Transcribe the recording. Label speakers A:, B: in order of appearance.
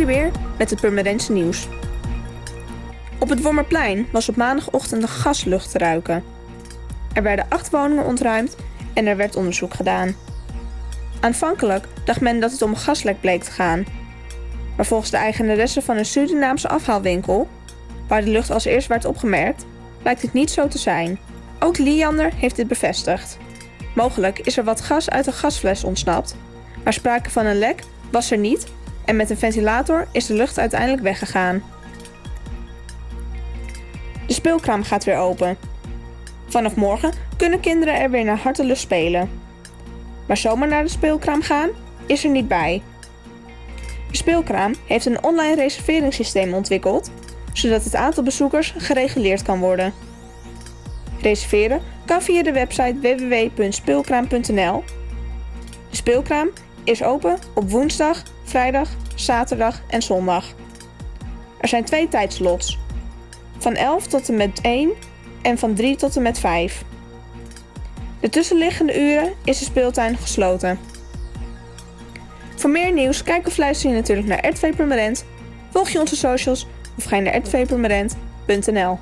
A: er weer met het Purmerendse nieuws. Op het Wormerplein was op maandagochtend een gaslucht te ruiken. Er werden acht woningen ontruimd en er werd onderzoek gedaan. Aanvankelijk dacht men dat het om een gaslek bleek te gaan. Maar volgens de eigenaresse van een Surinaamse afhaalwinkel, waar de lucht als eerst werd opgemerkt, lijkt het niet zo te zijn. Ook Liander heeft dit bevestigd. Mogelijk is er wat gas uit een gasfles ontsnapt, maar sprake van een lek was er niet en met een ventilator is de lucht uiteindelijk weggegaan. De speelkraam gaat weer open. Vanaf morgen kunnen kinderen er weer naar hartelust spelen. Maar zomaar naar de speelkraam gaan is er niet bij. De speelkraam heeft een online reserveringssysteem ontwikkeld, zodat het aantal bezoekers gereguleerd kan worden. Reserveren kan via de website www.speelkraam.nl. De speelkraam is open op woensdag, vrijdag, zaterdag en zondag. Er zijn twee tijdslots. Van 11 tot en met 1 en van 3 tot en met 5. De tussenliggende uren is de speeltuin gesloten. Voor meer nieuws kijk of luister je natuurlijk naar RTV Permanent, volg je onze socials of ga je naar rtvpermanent.nl.